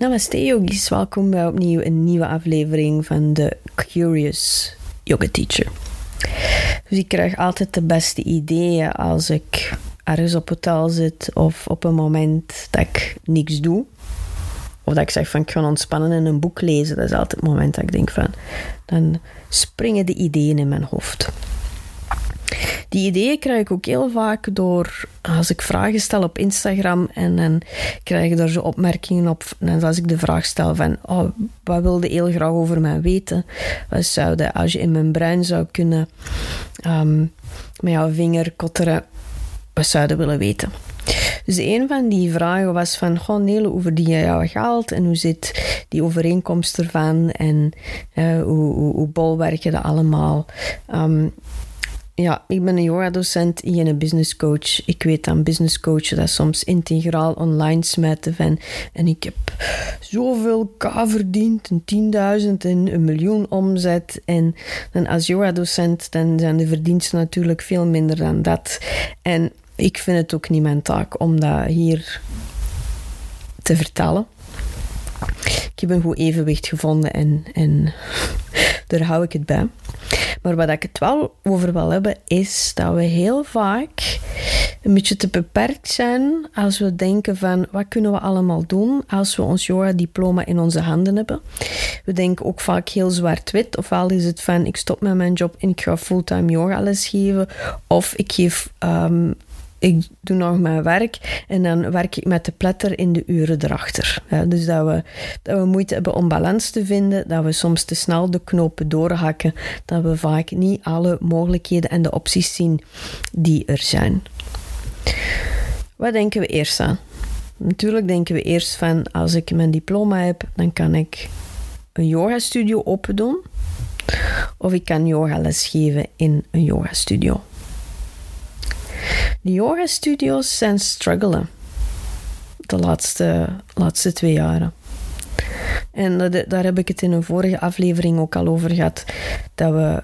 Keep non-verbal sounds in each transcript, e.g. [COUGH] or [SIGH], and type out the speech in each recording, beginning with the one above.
Namaste yogis, welkom bij opnieuw een nieuwe aflevering van de Curious Yoga Teacher. Dus ik krijg altijd de beste ideeën als ik ergens op hotel zit of op een moment dat ik niks doe. Of dat ik zeg van ik ga ontspannen en een boek lezen. Dat is altijd het moment dat ik denk van dan springen de ideeën in mijn hoofd. Die ideeën krijg ik ook heel vaak door als ik vragen stel op Instagram en dan krijg ik daar zo opmerkingen op. En als ik de vraag stel van oh, wat wilde heel graag over mij weten? Wat zou als je in mijn brein zou kunnen um, met jouw vinger kotteren, wat zouden willen weten? Dus een van die vragen was van, goh Nele, hoe verdien je jouw geld en hoe zit die overeenkomst ervan en uh, hoe, hoe, hoe bol werk je dat allemaal? Um, ja, ik ben een yoga-docent en een business coach. Ik weet aan business coachen dat soms integraal online smijten van en ik heb zoveel K verdiend, een 10.000 en een miljoen omzet. En als yoga-docent dan zijn de verdiensten natuurlijk veel minder dan dat. En ik vind het ook niet mijn taak om dat hier te vertellen. Ik heb een goed evenwicht gevonden en, en [LAUGHS] daar hou ik het bij. Maar wat ik het wel over wil hebben, is dat we heel vaak een beetje te beperkt zijn als we denken van wat kunnen we allemaal doen als we ons yoga-diploma in onze handen hebben. We denken ook vaak heel zwart-wit. Ofwel is het van ik stop met mijn job en ik ga fulltime yoga les geven. Of ik geef um, ik doe nog mijn werk en dan werk ik met de pletter in de uren erachter. Dus dat we, dat we moeite hebben om balans te vinden, dat we soms te snel de knopen doorhakken, dat we vaak niet alle mogelijkheden en de opties zien die er zijn. Wat denken we eerst aan? Natuurlijk denken we eerst van als ik mijn diploma heb, dan kan ik een yogastudio open doen. Of ik kan yogales geven in een yogastudio. De yoga-studio's zijn struggelen de laatste, laatste twee jaren. En daar heb ik het in een vorige aflevering ook al over gehad. Dat we,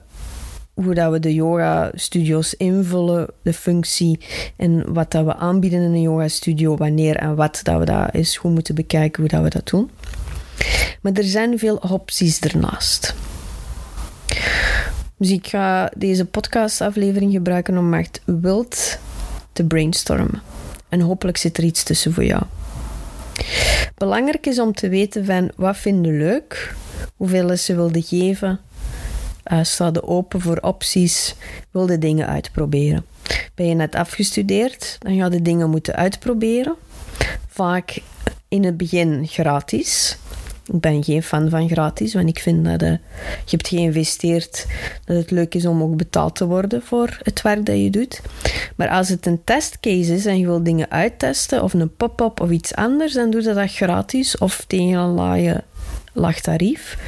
hoe dat we de yoga-studio's invullen, de functie en wat dat we aanbieden in een yoga-studio, wanneer en wat dat we dat is goed moeten bekijken hoe dat we dat doen. Maar er zijn veel opties ernaast. Dus ik ga deze podcastaflevering gebruiken om echt wild te brainstormen. En hopelijk zit er iets tussen voor jou. Belangrijk is om te weten van wat vinden leuk, hoeveel lessen wilde geven, uh, sta je open voor opties, wilde dingen uitproberen. Ben je net afgestudeerd, dan ga je dingen moeten uitproberen. Vaak in het begin gratis. Ik ben geen fan van gratis, want ik vind dat uh, je hebt geïnvesteerd, dat het leuk is om ook betaald te worden voor het werk dat je doet. Maar als het een testcase is en je wil dingen uittesten, of een pop-up of iets anders, dan doe je dat gratis of tegen een laag tarief.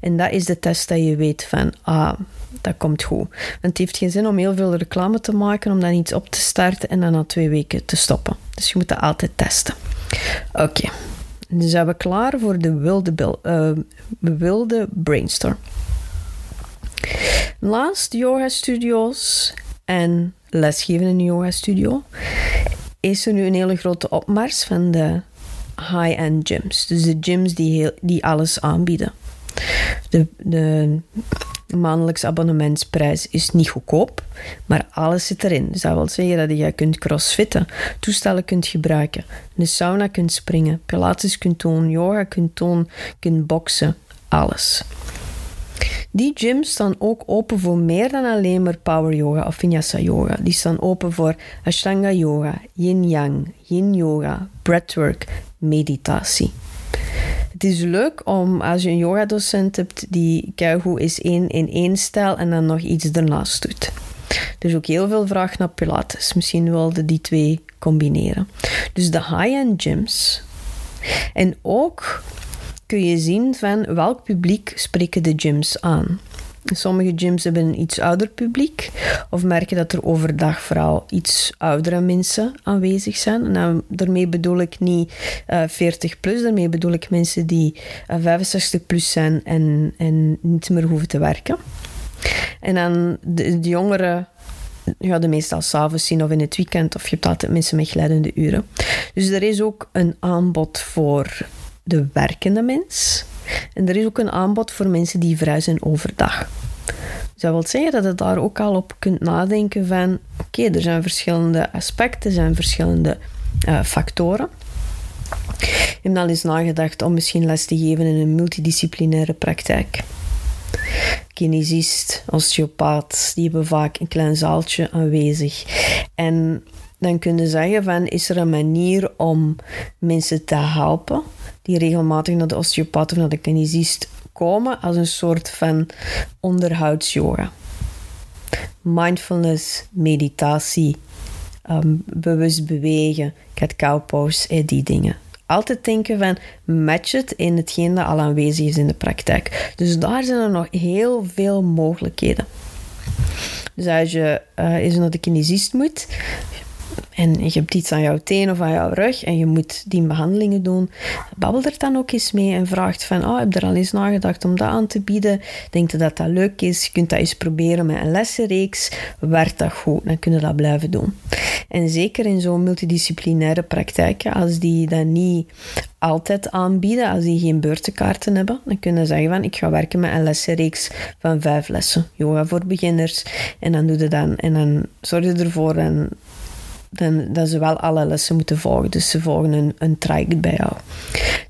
En dat is de test dat je weet van, ah, dat komt goed. Want het heeft geen zin om heel veel reclame te maken, om dan iets op te starten en dan na twee weken te stoppen. Dus je moet dat altijd testen. Oké. Nu zijn we klaar voor de wilde, uh, wilde brainstorm. Naast yoga studios en lesgeven in een yoga studio is er nu een hele grote opmars van de high-end gyms. Dus de gyms die, heel, die alles aanbieden. De, de maandelijks abonnementsprijs is niet goedkoop, maar alles zit erin. Dus dat wil zeggen dat je kunt crossfitten, toestellen kunt gebruiken, een sauna kunt springen, pilates kunt doen, yoga kunt doen, kunt boksen, alles. Die gyms staan ook open voor meer dan alleen maar power yoga of vinyasa yoga. Die staan open voor ashtanga yoga, yin yang, yin yoga, breathwork, meditatie. Het is leuk om als je een yogadocent hebt die keigoed is één in één stijl en dan nog iets ernaast doet. Er is ook heel veel vraag naar Pilates. Misschien wilde die twee combineren. Dus de high-end gyms. En ook kun je zien van welk publiek spreken de gyms aan. Sommige gyms hebben een iets ouder publiek, of merken dat er overdag vooral iets oudere mensen aanwezig zijn. En dan, daarmee bedoel ik niet uh, eh, 40 plus, daarmee bedoel ik mensen die uh, eh, 65 plus zijn en, en niet meer hoeven te werken. En dan de, de jongeren ja, de meestal s'avonds zien of in het weekend, of je hebt altijd mensen met glijdende uren. Dus er is ook een aanbod voor de werkende mens. En er is ook een aanbod voor mensen die zijn overdag. Dus dat wil zeggen dat je daar ook al op kunt nadenken van... Oké, er zijn verschillende aspecten, er zijn verschillende uh, factoren. Ik heb al eens nagedacht om misschien les te geven in een multidisciplinaire praktijk. Kinesist, osteopaat, die hebben vaak een klein zaaltje aanwezig. En dan kun je zeggen van, is er een manier om mensen te helpen die regelmatig naar de osteopaat of naar de kinesist komen als een soort van onderhoudsyoga. Mindfulness, meditatie, um, bewust bewegen, cat cow pose, die dingen. Altijd denken van match het in hetgeen dat al aanwezig is in de praktijk. Dus daar zijn er nog heel veel mogelijkheden. Dus als je uh, naar de kinesist moet, en je hebt iets aan jouw teen of aan jouw rug en je moet die behandelingen doen, babbel er dan ook eens mee en vraagt van, oh, heb je er al eens nagedacht om dat aan te bieden? Denk je dat dat leuk is? Je kunt dat eens proberen met een lessenreeks. Werkt dat goed? Dan kun je dat blijven doen. En zeker in zo'n multidisciplinaire praktijken, als die dat niet altijd aanbieden, als die geen beurtenkaarten hebben, dan kunnen ze zeggen van, ik ga werken met een lessenreeks van vijf lessen. Yoga voor beginners. En dan doe je dan, en dan zorg je ervoor en dan, dat ze wel alle lessen moeten volgen. Dus ze volgen een, een traject bij jou.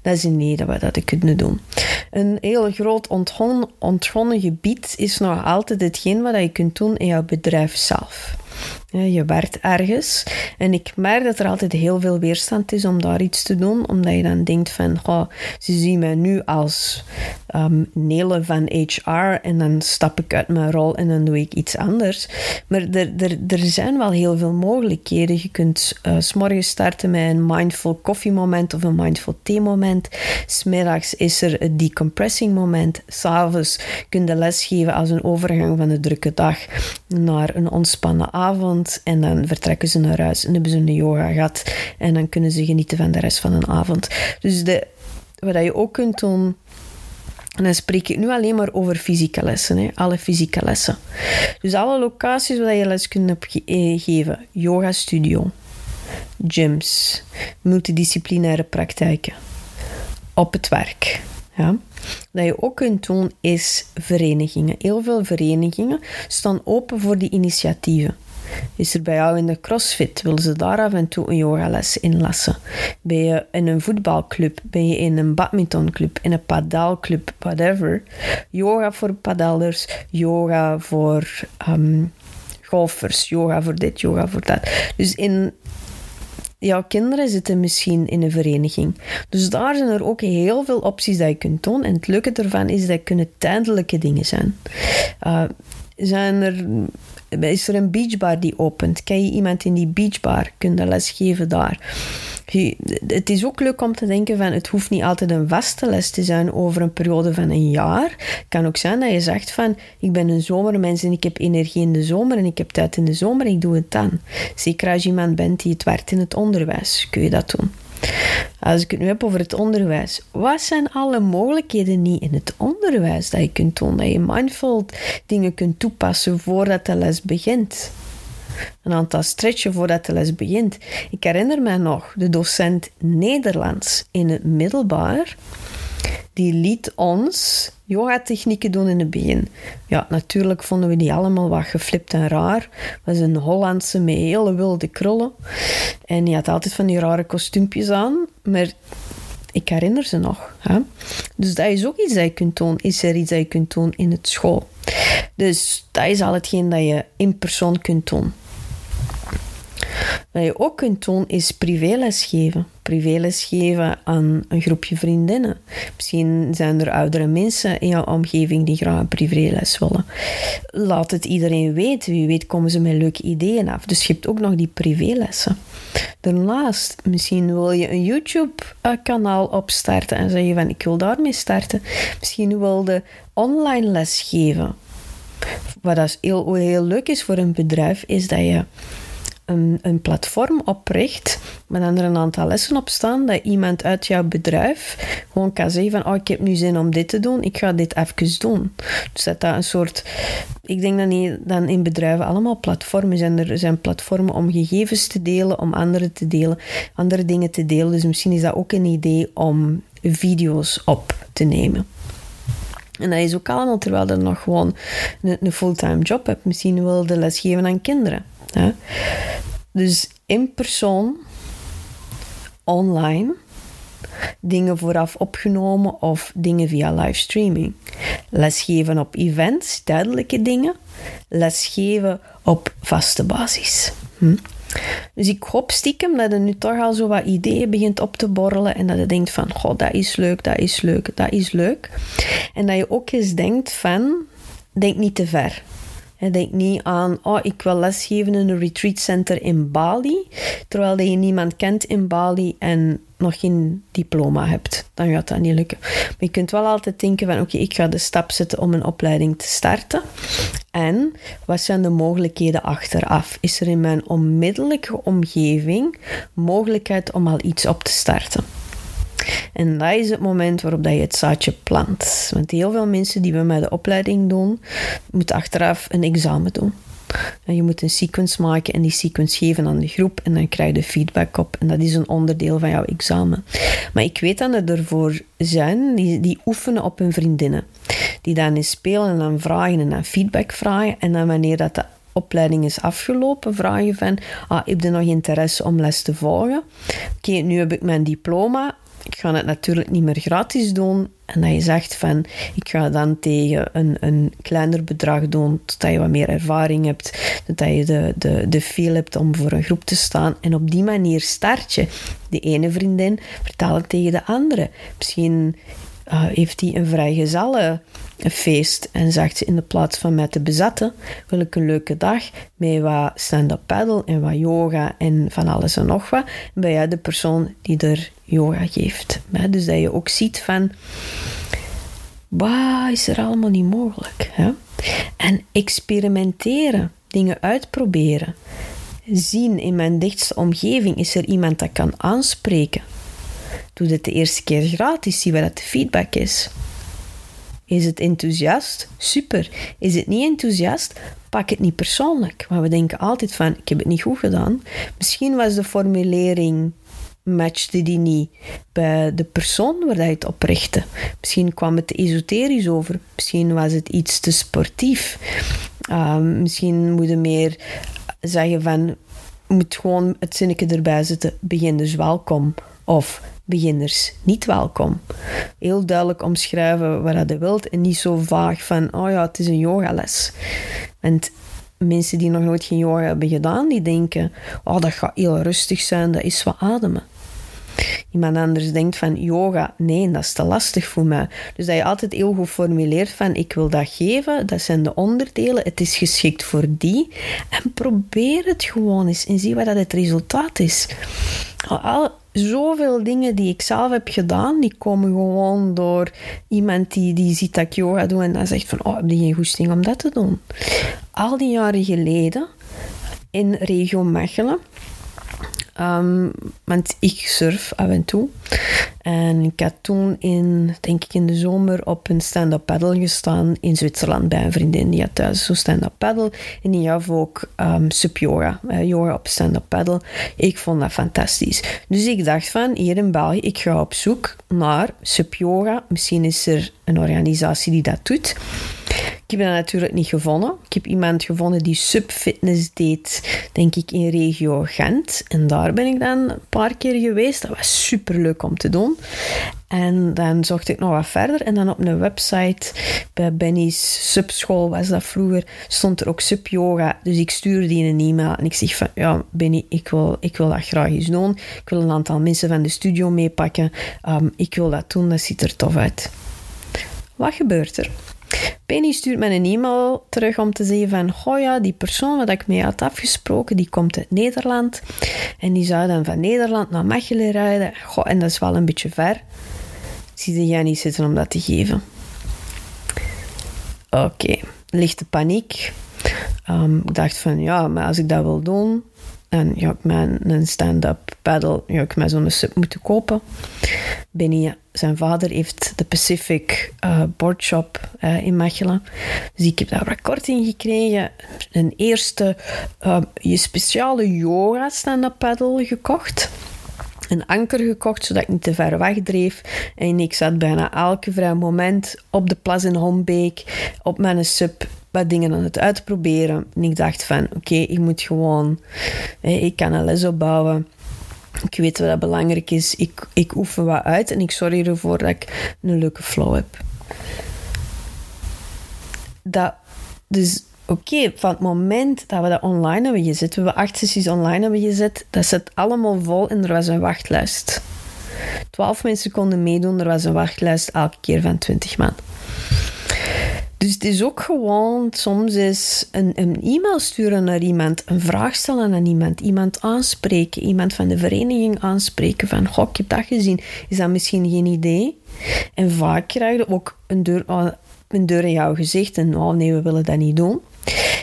Dat is idee dat we dat kunnen doen. Een heel groot ontgonnen gebied is nog altijd hetgeen wat je kunt doen in jouw bedrijf zelf. Je werkt ergens en ik merk dat er altijd heel veel weerstand is om daar iets te doen, omdat je dan denkt van, oh, ze zien mij nu als um, Nele van HR en dan stap ik uit mijn rol en dan doe ik iets anders. Maar er, er, er zijn wel heel veel mogelijkheden. Je kunt uh, s starten met een mindful koffiemoment of een mindful theemoment. Smiddags is er een decompressing moment. S'avonds kun je lesgeven als een overgang van de drukke dag naar een ontspannen avond en dan vertrekken ze naar huis en hebben ze een yoga gehad en dan kunnen ze genieten van de rest van een avond. Dus de, wat je ook kunt doen, en dan spreek ik nu alleen maar over fysieke lessen, hè, alle fysieke lessen. Dus alle locaties waar je les kunt eh, geven, yoga studio, gyms, multidisciplinaire praktijken, op het werk. Ja. Wat je ook kunt doen is verenigingen. Heel veel verenigingen staan open voor die initiatieven. Is er bij jou in de crossfit? Willen ze daar af en toe een yogales inlassen? Ben je in een voetbalclub? Ben je in een badmintonclub? In een padaalclub? Whatever. Yoga voor padellers. Yoga voor um, golfers. Yoga voor dit, yoga voor dat. Dus in jouw kinderen zitten misschien in een vereniging. Dus daar zijn er ook heel veel opties dat je kunt doen. En het leuke ervan is dat kunnen tijdelijke dingen zijn. Uh, zijn er is er een beachbar die opent? Kan je iemand in die beachbar kunnen lesgeven daar? Het is ook leuk om te denken van het hoeft niet altijd een vaste les te zijn over een periode van een jaar. Het kan ook zijn dat je zegt van ik ben een zomermens en ik heb energie in de zomer en ik heb tijd in de zomer, ik doe het dan. Zeker als je iemand bent die het werkt in het onderwijs, kun je dat doen. Als ik het nu heb over het onderwijs, wat zijn alle mogelijkheden niet in het onderwijs dat je kunt doen? Dat je mindful dingen kunt toepassen voordat de les begint. Een aantal stretchen voordat de les begint. Ik herinner mij nog de docent Nederlands in het middelbaar die liet ons yoga-technieken doen in het begin. Ja, natuurlijk vonden we die allemaal wat geflipt en raar. Dat was een Hollandse met hele wilde krullen. En die had altijd van die rare kostuumpjes aan. Maar ik herinner ze nog. Hè? Dus dat is ook iets dat je kunt doen. Is er iets dat je kunt doen in het school? Dus dat is al hetgeen dat je in persoon kunt doen. Wat je ook kunt doen is privéles geven. Privéles geven aan een groepje vriendinnen. Misschien zijn er oudere mensen in jouw omgeving die graag een privéles willen. Laat het iedereen weten. Wie weet komen ze met leuke ideeën af. Dus je hebt ook nog die privélessen. Daarnaast, misschien wil je een YouTube-kanaal opstarten en zeg je van ik wil daarmee starten. Misschien wil je online les geven. Wat dat heel, heel leuk is voor een bedrijf, is dat je een, platform opricht, met er een aantal lessen op staan, dat iemand uit jouw bedrijf gewoon kan zeggen van, oh, ik heb nu zin om dit te doen, ik ga dit even doen. Dus dat dat een soort... Ik denk dat niet, dan in bedrijven allemaal platformen zijn. Er zijn platformen om gegevens te delen, om anderen te delen, andere dingen te delen. Dus misschien is dat ook een idee om video's op te nemen. En dat is ook allemaal terwijl je nog gewoon een, een fulltime job hebt. Misschien wil je lesgeven aan kinderen. Dus in persoon, online, dingen vooraf opgenomen of dingen via livestreaming. Lesgeven op events, tijdelijke dingen. Lesgeven op vaste basis. Hm? Dus ik hoop stiekem dat je nu toch al zo wat ideeën begint op te borrelen en dat je denkt van, goh, dat is leuk, dat is leuk, dat is leuk. En dat je ook eens denkt van, denk niet te ver. Denk niet aan, oh, ik wil lesgeven in een retreat center in Bali, terwijl je niemand kent in Bali en nog geen diploma hebt. Dan gaat dat niet lukken. Maar je kunt wel altijd denken van, oké, ik ga de stap zetten om een opleiding te starten. En wat zijn de mogelijkheden achteraf? Is er in mijn onmiddellijke omgeving mogelijkheid om al iets op te starten? En dat is het moment waarop dat je het zaadje plant. Want heel veel mensen die we met de opleiding doen, moeten achteraf een examen doen. En je moet een sequence maken en die sequence geven aan de groep en dan krijg je feedback op. En dat is een onderdeel van jouw examen. Maar ik weet dat er ervoor zijn die, die oefenen op hun vriendinnen. Die dan eens spelen en dan vragen en dan feedback vragen. En dan wanneer dat de opleiding is afgelopen, vragen van, ah, heb je nog interesse om les te volgen? Oké, nu heb ik mijn diploma ik ga het natuurlijk niet meer gratis doen. En dat je zegt van, ik ga dan tegen een, een kleiner bedrag doen, totdat je wat meer ervaring hebt, totdat je de, de, de feel hebt om voor een groep te staan. En op die manier start je. De ene vriendin vertaalt het tegen de andere. Misschien uh, heeft hij een vrijgezellen feest en zegt ze in de plaats van mij te bezetten, wil ik een leuke dag met wat stand-up paddle en wat yoga en van alles en nog wat. Ben jij de persoon die er yoga geeft. Dus dat je ook ziet van, wat is er allemaal niet mogelijk? Hè? En experimenteren, dingen uitproberen. Zien in mijn dichtste omgeving, is er iemand dat kan aanspreken? Doe dit de eerste keer gratis, zie wat de feedback is. Is het enthousiast? Super. Is het niet enthousiast? Pak het niet persoonlijk. Want we denken altijd van, ik heb het niet goed gedaan. Misschien was de formulering matchte die niet bij de persoon waar hij het op richtte. Misschien kwam het te esoterisch over. Misschien was het iets te sportief. Ehm, misschien moet meer zeggen van... moet gewoon het zinnetje erbij zetten. Begin dus welkom. Of beginners niet welkom. Heel duidelijk omschrijven wat je wilt en niet zo vaag van, oh ja, het is een yogales. Want mensen die nog nooit geen yoga hebben gedaan, die denken, oh, dat gaat heel rustig zijn, dat is wat ademen. Iemand anders denkt van yoga, nee, dat is te lastig voor mij. Dus dat je altijd heel goed formuleert van ik wil dat geven, dat zijn de onderdelen, het is geschikt voor die. En probeer het gewoon eens en zie wat dat het resultaat is. Al, zoveel dingen die ik zelf heb gedaan, die komen gewoon door iemand die, die ziet dat ik yoga doe en dan zegt van, oh, heb je geen goesting om dat te doen? Al die jaren geleden, in regio Mechelen, Um, want ik surf af en toe. En ik had toen in, denk ik in de zomer op een stand-up paddle gestaan in Zwitserland bij een vriendin. Die had thuis zo stand-up paddle. En die had ook um, sub yoga. Uh, yoga op stand-up paddle. Ik vond dat fantastisch. Dus ik dacht van, hier in België, ik ga op zoek naar sub yoga. Misschien is er een organisatie die dat doet. Ik heb dat natuurlijk niet gevonden. Ik heb iemand gevonden die subfitness deed, denk ik, in regio Gent. En daar ben ik dan een paar keer geweest. Dat was super leuk om te doen. En dan zocht ik nog wat verder. En dan op een website bij Benny's subschool was dat vroeger, stond er ook sub-yoga. Dus ik stuurde die een e-mail en ik zeg van, ja Benny, ik wil, ik wil dat graag eens doen. Ik wil een aantal mensen van de studio meepakken. Um, ik wil dat doen, dat ziet er tof uit. Wat gebeurt er? Penny stuurt me een e-mail terug om te zeggen van, oh ja, die persoon wat ik mee had afgesproken, die komt uit Nederland. En die zou dan van Nederland naar Mechelen rijden. Goh, en dat is wel een beetje ver. Zie jij niet zitten om dat te geven. Oké, lichte paniek. Um, ik dacht van, ja, maar als ik dat wil doen, en ja, ik mijn een stand-up paddle, ja, ik mij zo'n sub moeten kopen. Benny, zijn vader, heeft de Pacific uh, in Mechelen. Dus ik heb daar wat korting gekregen. Een eerste uh, je speciale yoga stand-up paddle gekocht een anker gekocht, zodat ik niet te ver wegdreef. En ik zat bijna elke vrij moment op de plas in Hombeek, op mijn sub, wat dingen aan het uitproberen. En ik dacht van, oké, ik moet gewoon... ik kan een les opbouwen. Ik weet wat belangrijk is. Ik, ik oefen wat uit en ik zorg ervoor dat ik een leuke flow heb. Dat, dus oké, van het moment dat we dat online hebben gezet, we acht sessies online hebben gezet, dat zit allemaal vol en er was een wachtlijst. Twaalf mensen konden meedoen, er was een wachtlijst elke keer van twintig man. Dus het is ook gewoon soms is een, een e-mail sturen naar iemand, een vraag stellen aan iemand, iemand aanspreken, iemand van de vereniging aanspreken van, goh, ik heb dat gezien, is dat misschien geen idee? En vaak krijg je ook een deur, een deur in jouw gezicht en oh nee, we willen dat niet doen.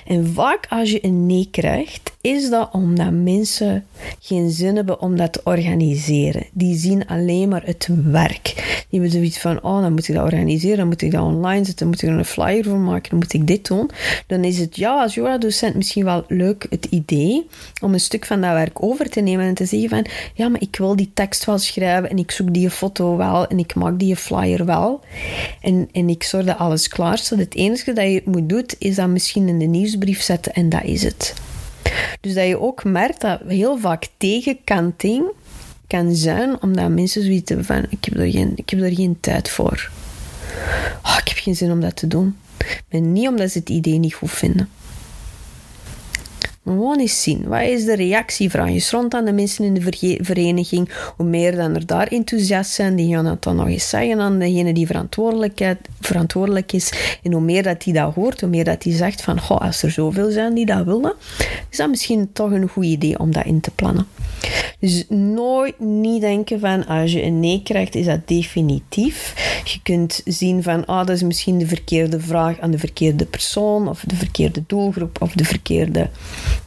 En vaak als je een nee krijgt, is dat omdat mensen geen zin hebben om dat te organiseren. Die zien alleen maar het werk. Die hebben zoiets van, oh, dan moet ik dat organiseren, dan moet ik dat online zetten, dan moet ik er een flyer voor maken, dan moet ik dit doen. Dan is het, ja, als yoga-docent misschien wel leuk het idee om een stuk van dat werk over te nemen en te zeggen van, ja, maar ik wil die tekst wel schrijven en ik zoek die foto wel en ik maak die flyer wel. En, en ik zorg dat alles klaar staat. Het enige dat je moet doen, is dat misschien in de nieuwsbrief zetten en dat is het. Dus dat je ook merkt dat heel vaak tegenkanting kan zijn, omdat mensen zoiets hebben van, ik heb er geen, ik heb er geen tijd voor. Oh, ik heb geen zin om dat te doen. Maar niet omdat ze het idee niet goed vinden. Gewoon eens zien. Wat is de reactie? Vraag je rond aan de mensen in de vereniging. Hoe meer dan er daar enthousiast zijn, die gaan het dan nog eens zeggen aan degene die verantwoordelijk is. En hoe meer dat die dat hoort, hoe meer dat die zegt van, goh, als er zoveel zijn die dat willen, is dat misschien toch een goed idee om dat in te plannen. Dus nooit niet denken van, als je een nee krijgt, is dat definitief. Je kunt zien van, ah, oh, dat is misschien de verkeerde vraag aan de verkeerde persoon, of de verkeerde doelgroep, of de verkeerde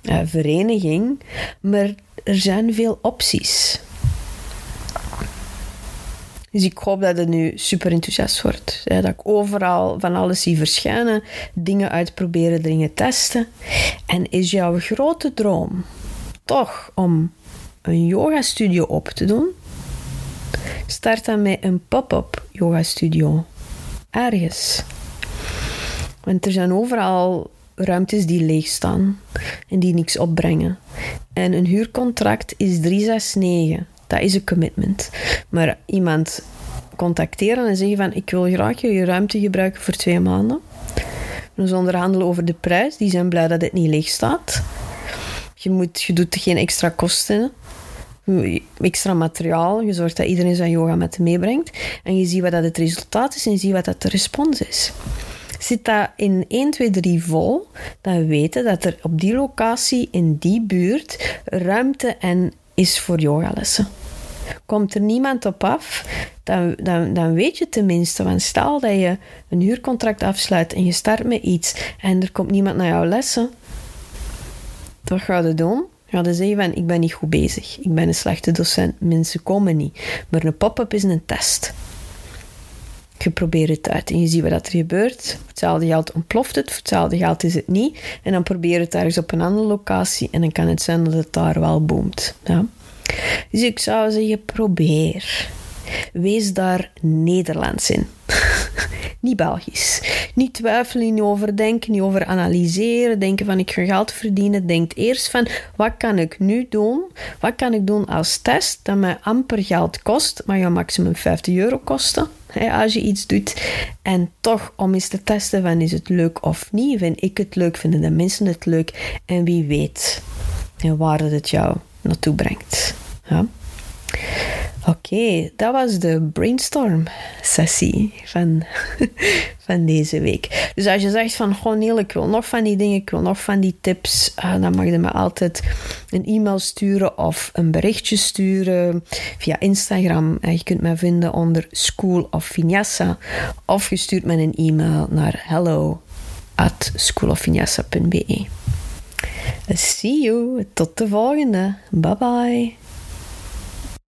uh, vereniging. Maar er zijn veel opties. Dus ik hoop dat het nu super enthousiast wordt. dat ik overal van alles zie verschijnen, dingen uitproberen, dingen testen. En is jouw grote droom toch om een yoga studio op te doen? Start dan met een pop-up yoga studio. Ergens. Want er zijn overal ruimtes die leeg staan en die niks opbrengen. En een huurcontract is 369. Dat is een commitment. Maar iemand contacteren en zeggen van ik wil graag je ruimte gebruiken voor twee maanden. Dus onderhandelen over de prijs. Die zijn blij dat het niet leeg staat. Je, moet, je doet geen extra kosten. Extra materiaal. Je zorgt dat iedereen zijn yoga met meebrengt. En je ziet wat dat het resultaat is en je ziet wat dat de respons is. Zit dat in 1, 2, 3 vol, dan weten dat er op die locatie, in die buurt, ruimte en is voor yogalessen. Komt er niemand op af, dan, dan, dan weet je tenminste. Want stel dat je een huurcontract afsluit en je start met iets en er komt niemand naar jouw lessen. Wat ga je doen? Ga je zeggen van, ik ben niet goed bezig. Ik ben een slechte docent. Mensen komen niet. Maar een pop-up is een test je probeert het uit en je ziet wat er gebeurt. Voor hetzelfde geld ontploft het, voor hetzelfde geld is het niet. En dan probeer het ergens op een andere locatie en dan kan het zijn dat het daar wel boomt. Ja. Dus ik zou zeggen, probeer. Wees daar Nederlands in. [LAUGHS] niet Belgisch. Niet twijfelen, niet overdenken, niet over analyseren. Denken van ik ga geld verdienen. Denk eerst van wat kan ik nu doen? Wat kan ik doen als test dat mij amper geld kost, maar je maximum 50 euro kosten? Als je iets doet. En toch om eens te testen van is het leuk of niet. Vind ik het leuk? Vinden de mensen het leuk? En wie weet waar het jou naartoe brengt. Ja? Oké, dat was de brainstorm-sessie van, [LAUGHS] van deze week. Dus als je zegt van, gewoon heel, ik wil nog van die dingen, ik wil nog van die tips, uh, dan mag je me altijd een e-mail sturen of een berichtje sturen via Instagram. Je kunt mij vinden onder School of Vinyasa. Of je stuurt me een e-mail naar hello at schoolofvinyasa.be. See you. Tot de volgende. Bye bye.